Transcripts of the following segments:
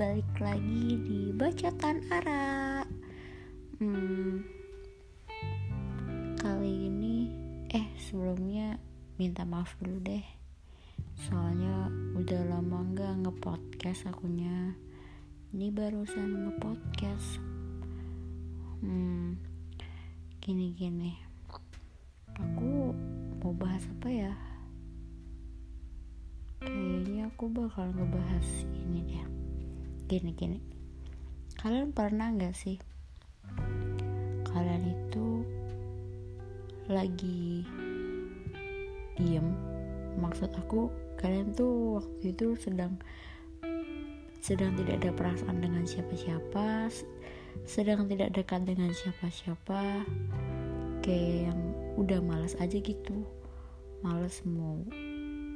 balik lagi di bacotan Ara. Hmm, kali ini, eh sebelumnya minta maaf dulu deh. Soalnya udah lama nggak ngepodcast akunya. Ini barusan ngepodcast. Hmm, gini-gini. Aku mau bahas apa ya? kayaknya aku bakal ngebahas ini deh gini gini. Kalian pernah nggak sih? Kalian itu lagi diem. Maksud aku kalian tuh waktu itu sedang sedang tidak ada perasaan dengan siapa-siapa sedang tidak dekat dengan siapa-siapa kayak yang udah malas aja gitu. Males mau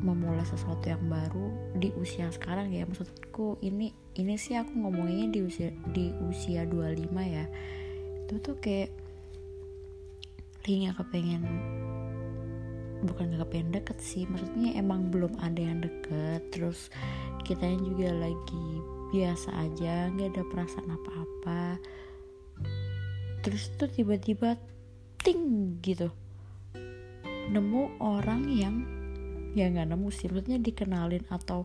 memulai sesuatu yang baru di usia sekarang ya. Maksudku ini ini sih aku ngomonginnya di usia di usia 25 ya. Itu tuh kayak gak kepengen bukan gak kepengen deket sih. Maksudnya emang belum ada yang deket. Terus kita juga lagi biasa aja nggak ada perasaan apa-apa. Terus tuh tiba-tiba ting gitu. Nemu orang yang ya nggak nemu sih. Maksudnya dikenalin atau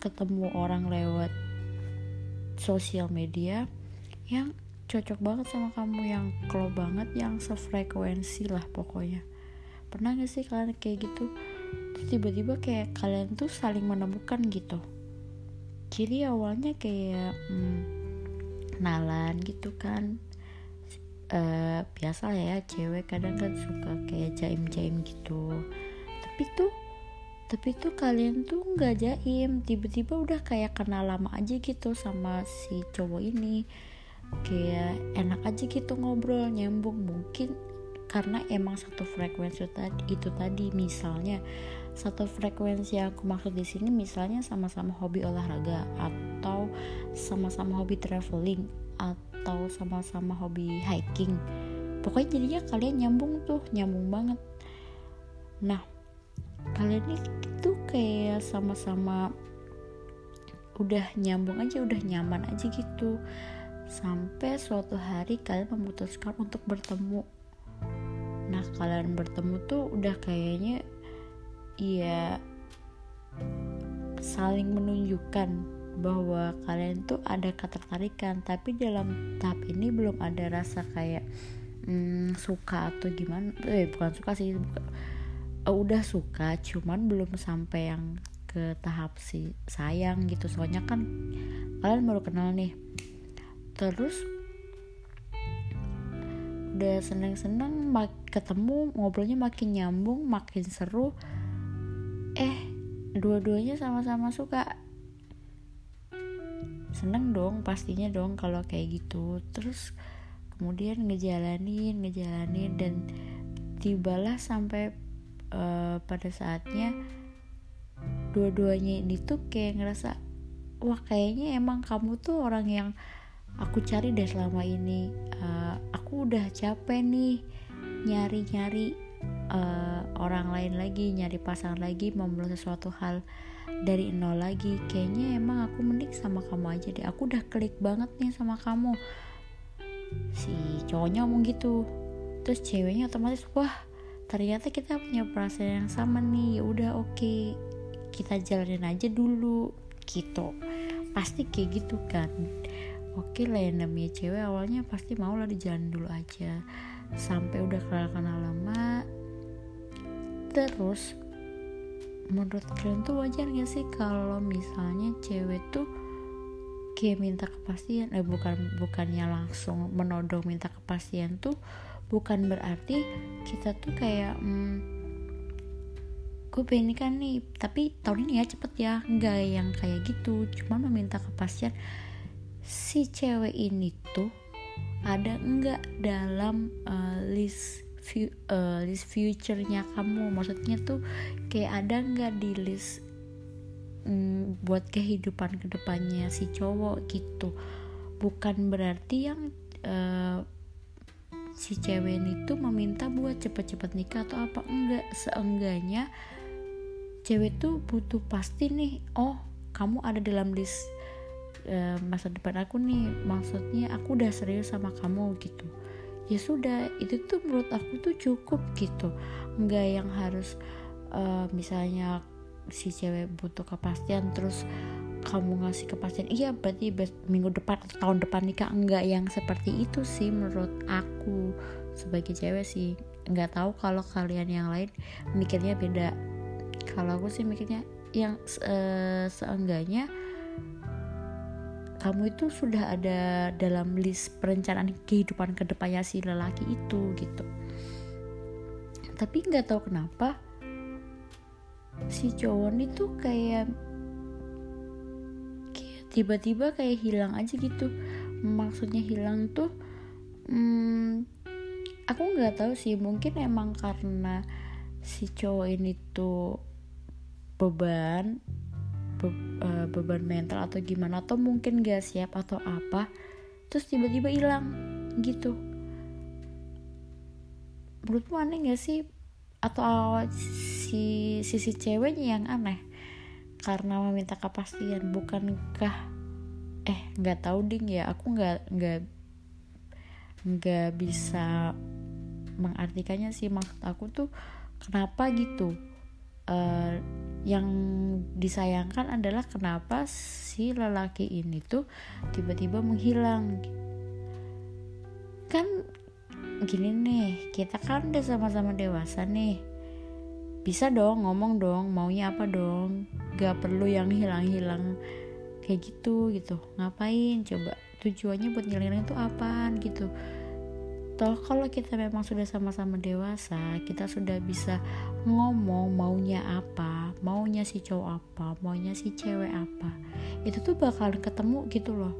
ketemu orang lewat sosial media yang cocok banget sama kamu yang klop banget yang sefrekuensi lah pokoknya. Pernah gak sih kalian kayak gitu? Tiba-tiba kayak kalian tuh saling menemukan gitu. Jadi awalnya kayak hmm, kenalan gitu kan. Uh, biasa ya cewek kadang kan suka kayak jaim-jaim gitu tapi tuh tapi tuh kalian tuh nggak jaim. Tiba-tiba udah kayak kenal lama aja gitu sama si cowok ini. Kayak enak aja gitu ngobrol nyambung. Mungkin karena emang satu frekuensi tadi itu tadi. Misalnya satu frekuensi yang aku maksud di sini misalnya sama-sama hobi olahraga atau sama-sama hobi traveling atau sama-sama hobi hiking. Pokoknya jadinya kalian nyambung tuh nyambung banget. Nah kalian itu kayak sama-sama udah nyambung aja udah nyaman aja gitu. Sampai suatu hari kalian memutuskan untuk bertemu. Nah kalian bertemu tuh udah kayaknya ya saling menunjukkan bahwa kalian tuh ada ketertarikan. Tapi dalam tahap ini belum ada rasa kayak hmm, suka atau gimana. Eh bukan suka sih uh, udah suka cuman belum sampai yang ke tahap si sayang gitu. Soalnya kan kalian baru kenal nih. Terus udah seneng-seneng ketemu ngobrolnya makin nyambung makin seru. Eh dua-duanya sama-sama suka. Seneng dong pastinya dong kalau kayak gitu. Terus kemudian ngejalanin ngejalanin dan tibalah sampai uh, pada saatnya dua-duanya ini tuh kayak ngerasa wah kayaknya emang kamu tuh orang yang aku cari deh selama ini. Uh, aku udah capek nih nyari-nyari uh, orang lain lagi nyari pasangan lagi memulai sesuatu hal dari nol lagi. Kayaknya emang aku mending sama kamu aja deh. Aku udah klik banget nih sama kamu. Si cowoknya ngomong gitu. Terus ceweknya otomatis wah ternyata kita punya perasaan yang sama nih ya udah oke okay. kita jalanin aja dulu gitu. Pasti kayak gitu kan. Oke okay lah yang namanya cewek awalnya pasti mau lah dijalan dulu aja. Sampai udah kenal kenal lama terus menurut kalian tuh wajar gak sih kalau misalnya cewek tuh kayak minta kepastian? Eh bukan bukannya langsung menodong minta kepastian tuh bukan berarti kita tuh kayak hmm, gue pengen kan nih tapi tahun ini ya cepet ya. Nggak yang kayak gitu cuma meminta kepastian si cewek ini tuh ada enggak dalam uh, list view, uh, list future-nya kamu? Maksudnya tuh kayak ada enggak di list um, buat kehidupan ke depannya si cowok gitu? Bukan berarti yang uh, si cewek ini tuh meminta buat cepet-cepet nikah atau apa? Enggak seenggaknya cewek tuh butuh pasti nih oh kamu ada dalam list uh, masa depan aku nih. Maksudnya aku udah serius sama kamu gitu. Ya sudah itu tuh menurut aku tuh cukup gitu. Nggak yang harus uh, misalnya si cewek butuh kepastian terus kamu ngasih kepastian iya berarti minggu depan atau tahun depan nikah enggak yang seperti itu sih menurut aku sebagai cewek sih. Nggak tahu kalau kalian yang lain mikirnya beda. Kalau aku sih mikirnya yang uh, seenggaknya kamu itu sudah ada dalam list perencanaan kehidupan ke depannya si lelaki itu gitu. Tapi nggak tahu kenapa si cowok itu kayak tiba-tiba kayak hilang aja gitu. Maksudnya hilang tuh hmm, aku nggak tahu sih. Mungkin emang karena si cowok ini tuh beban be, uh, beban mental atau gimana atau mungkin gak siap atau apa terus tiba-tiba hilang gitu. Menurutmu aneh gak sih? Atau si sisi ceweknya yang aneh karena meminta kepastian bukankah eh nggak tahu ding ya aku nggak nggak nggak bisa mengartikannya sih. Maksud aku tuh kenapa gitu? Uh, yang disayangkan adalah kenapa si lelaki ini tuh tiba-tiba menghilang. Kan gini nih kita kan udah sama-sama dewasa nih. Bisa dong ngomong dong maunya apa dong gak perlu yang hilang-hilang kayak gitu gitu. Ngapain? Coba tujuannya buat ngilang itu apaan gitu. Toh kalau kita memang sudah sama-sama dewasa kita sudah bisa ngomong maunya apa maunya si cowok apa maunya si cewek apa itu tuh bakal ketemu gitu loh.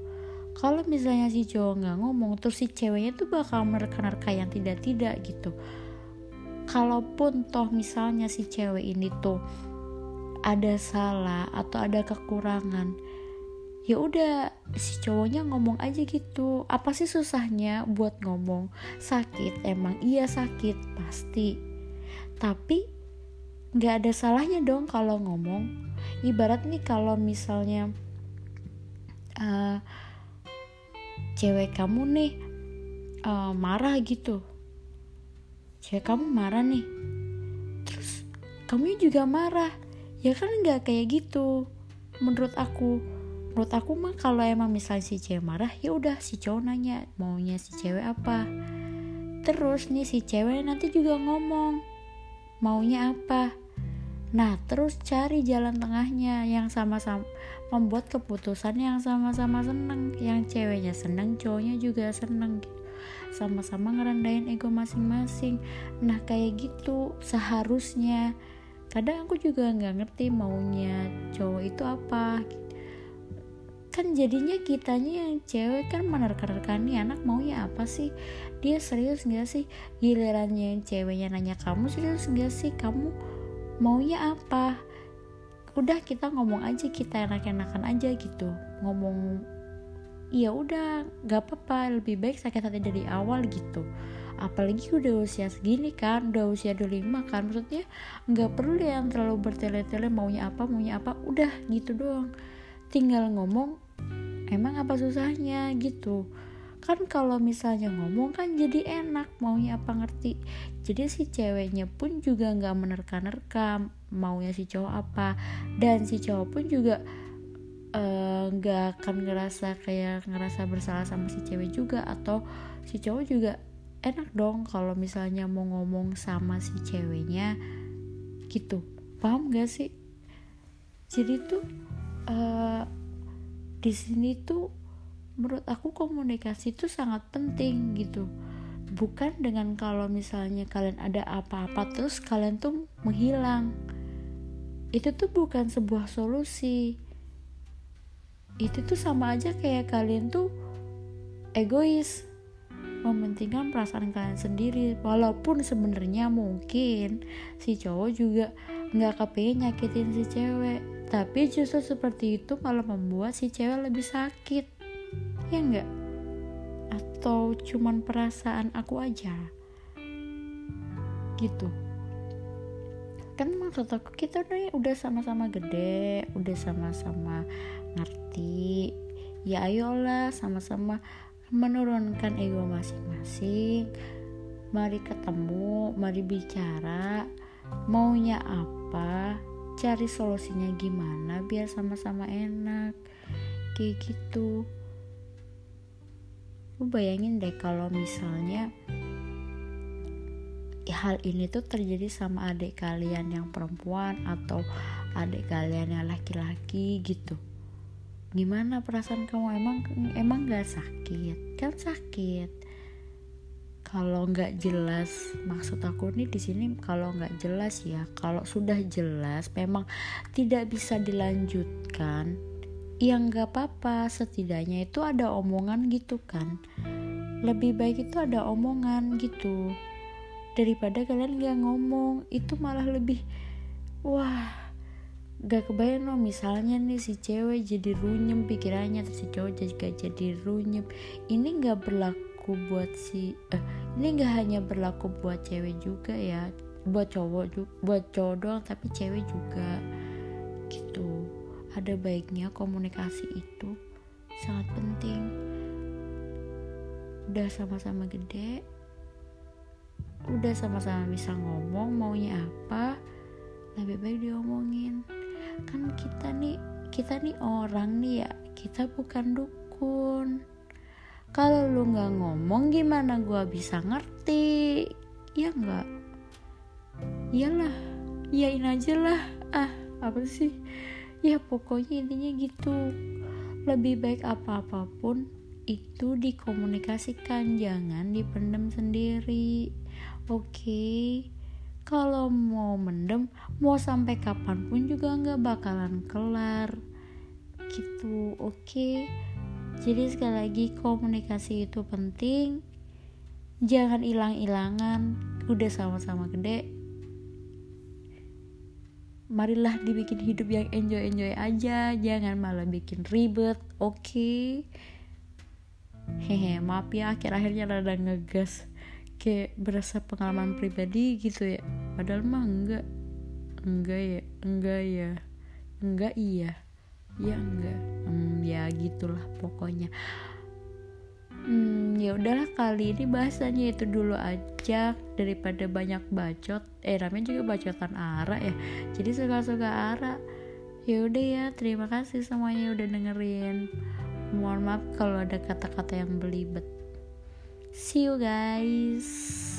Kalau misalnya si cowok nggak ngomong terus si ceweknya tuh bakal menerka-nerka yang tidak-tidak gitu. Kalaupun toh misalnya si cewek ini tuh ada salah atau ada kekurangan ya udah si cowoknya ngomong aja gitu. Apa sih susahnya buat ngomong? Sakit? Emang iya sakit? Pasti. Tapi nggak ada salahnya dong kalau ngomong. Ibarat nih kalau misalnya uh, cewek kamu nih uh, marah gitu. Cewek kamu marah nih. Terus kamu juga marah ya kan nggak kayak gitu. Menurut aku menurut aku mah kalau emang misalnya si cewek marah ya udah si cowok nanya maunya si cewek apa? Terus nih si cewek nanti juga ngomong maunya apa? Nah terus cari jalan tengahnya yang sama-sama membuat keputusan yang sama-sama seneng yang ceweknya seneng cowoknya juga seneng gitu. Sama-sama ngerendahin ego masing-masing. Nah kayak gitu seharusnya kadang aku juga nggak ngerti maunya cowok itu apa. Kan jadinya kitanya yang cewek kan menerka-nerka nih anak maunya apa sih? Dia serius gak sih? Gilirannya yang ceweknya nanya kamu serius gak sih? Kamu maunya apa? Udah kita ngomong aja kita enak-enakan aja gitu. Ngomong iya udah gak apa-apa lebih baik sakit hati dari awal gitu apalagi udah usia segini kan udah usia 25 kan maksudnya nggak perlu yang terlalu bertele-tele maunya apa maunya apa udah gitu doang. Tinggal ngomong emang apa susahnya? gitu. Kan kalau misalnya ngomong kan jadi enak maunya apa ngerti. Jadi si ceweknya pun juga nggak menerka-nerka maunya si cowok apa. Dan si cowok pun juga eh, nggak uh, akan ngerasa kayak ngerasa bersalah sama si cewek juga atau si cowok juga enak dong kalau misalnya mau ngomong sama si ceweknya gitu. Paham gak sih? Jadi tuh uh, di sini tuh menurut aku komunikasi itu sangat penting gitu. Bukan dengan kalau misalnya kalian ada apa-apa terus kalian tuh menghilang. Itu tuh bukan sebuah solusi. Itu tuh sama aja kayak kalian tuh egois mementingkan perasaan kalian sendiri. Walaupun sebenarnya mungkin si cowok juga nggak kepengen nyakitin si cewek. Tapi justru seperti itu malah membuat si cewek lebih sakit. Ya enggak atau cuman perasaan aku aja? Gitu. Kan maksud aku kita udah udah sama-sama gede udah sama-sama ngerti. Ya ayolah sama-sama menurunkan ego masing-masing. Mari ketemu mari bicara. Maunya apa? Cari solusinya gimana biar sama-sama enak. Kayak gitu. Lu bayangin deh kalau misalnya hal ini tuh terjadi sama adik kalian yang perempuan atau adik kalian yang laki-laki gitu gimana perasaan kamu? Emang emang gak sakit? Kan sakit. Kalau nggak jelas maksud aku nih di sini kalau nggak jelas ya kalau sudah jelas memang tidak bisa dilanjutkan ya nggak apa-apa. Setidaknya itu ada omongan gitu kan. Lebih baik itu ada omongan gitu. Daripada kalian nggak ngomong itu malah lebih wah gak kebayang loh misalnya nih si cewek jadi runyem pikirannya terus si cowok juga jadi runyem. Ini gak berlaku buat si eh, ini gak hanya berlaku buat cewek juga ya buat cowok juga buat cowok doang tapi cewek juga. Gitu. Ada baiknya komunikasi itu sangat penting. Udah sama-sama gede udah sama-sama bisa ngomong maunya apa lebih baik diomongin kan kita nih kita nih orang nih ya kita bukan dukun. Kalau lu nggak ngomong gimana gua bisa ngerti? Ya nggak. Iyalah iyain aja lah. Ah apa sih? Ya pokoknya intinya gitu. Lebih baik apa apa pun itu dikomunikasikan jangan dipendam sendiri. Oke? okay? Kalau mau mendem mau sampai kapan pun juga nggak bakalan kelar. Gitu oke? Okay? jadi sekali lagi komunikasi itu penting. Jangan hilang-hilangan. Udah sama-sama gede. Marilah dibikin hidup yang enjoy-enjoy aja. Jangan malah bikin ribet oke? Okay? hehe maaf ya akhir-akhirnya rada ngegas kayak berasa pengalaman pribadi gitu ya. Padahal mah enggak. Enggak ya enggak ya. Enggak iya. Ya enggak. Hmm, ya gitulah pokoknya. Hmm, ya udahlah kali ini bahasanya itu dulu aja daripada banyak bacot. Eh namanya juga bacotan ara ya. Jadi suka-suka ara. Ya udah ya terima kasih semuanya udah dengerin. Mohon maaf kalau ada kata-kata yang belibet See you guys.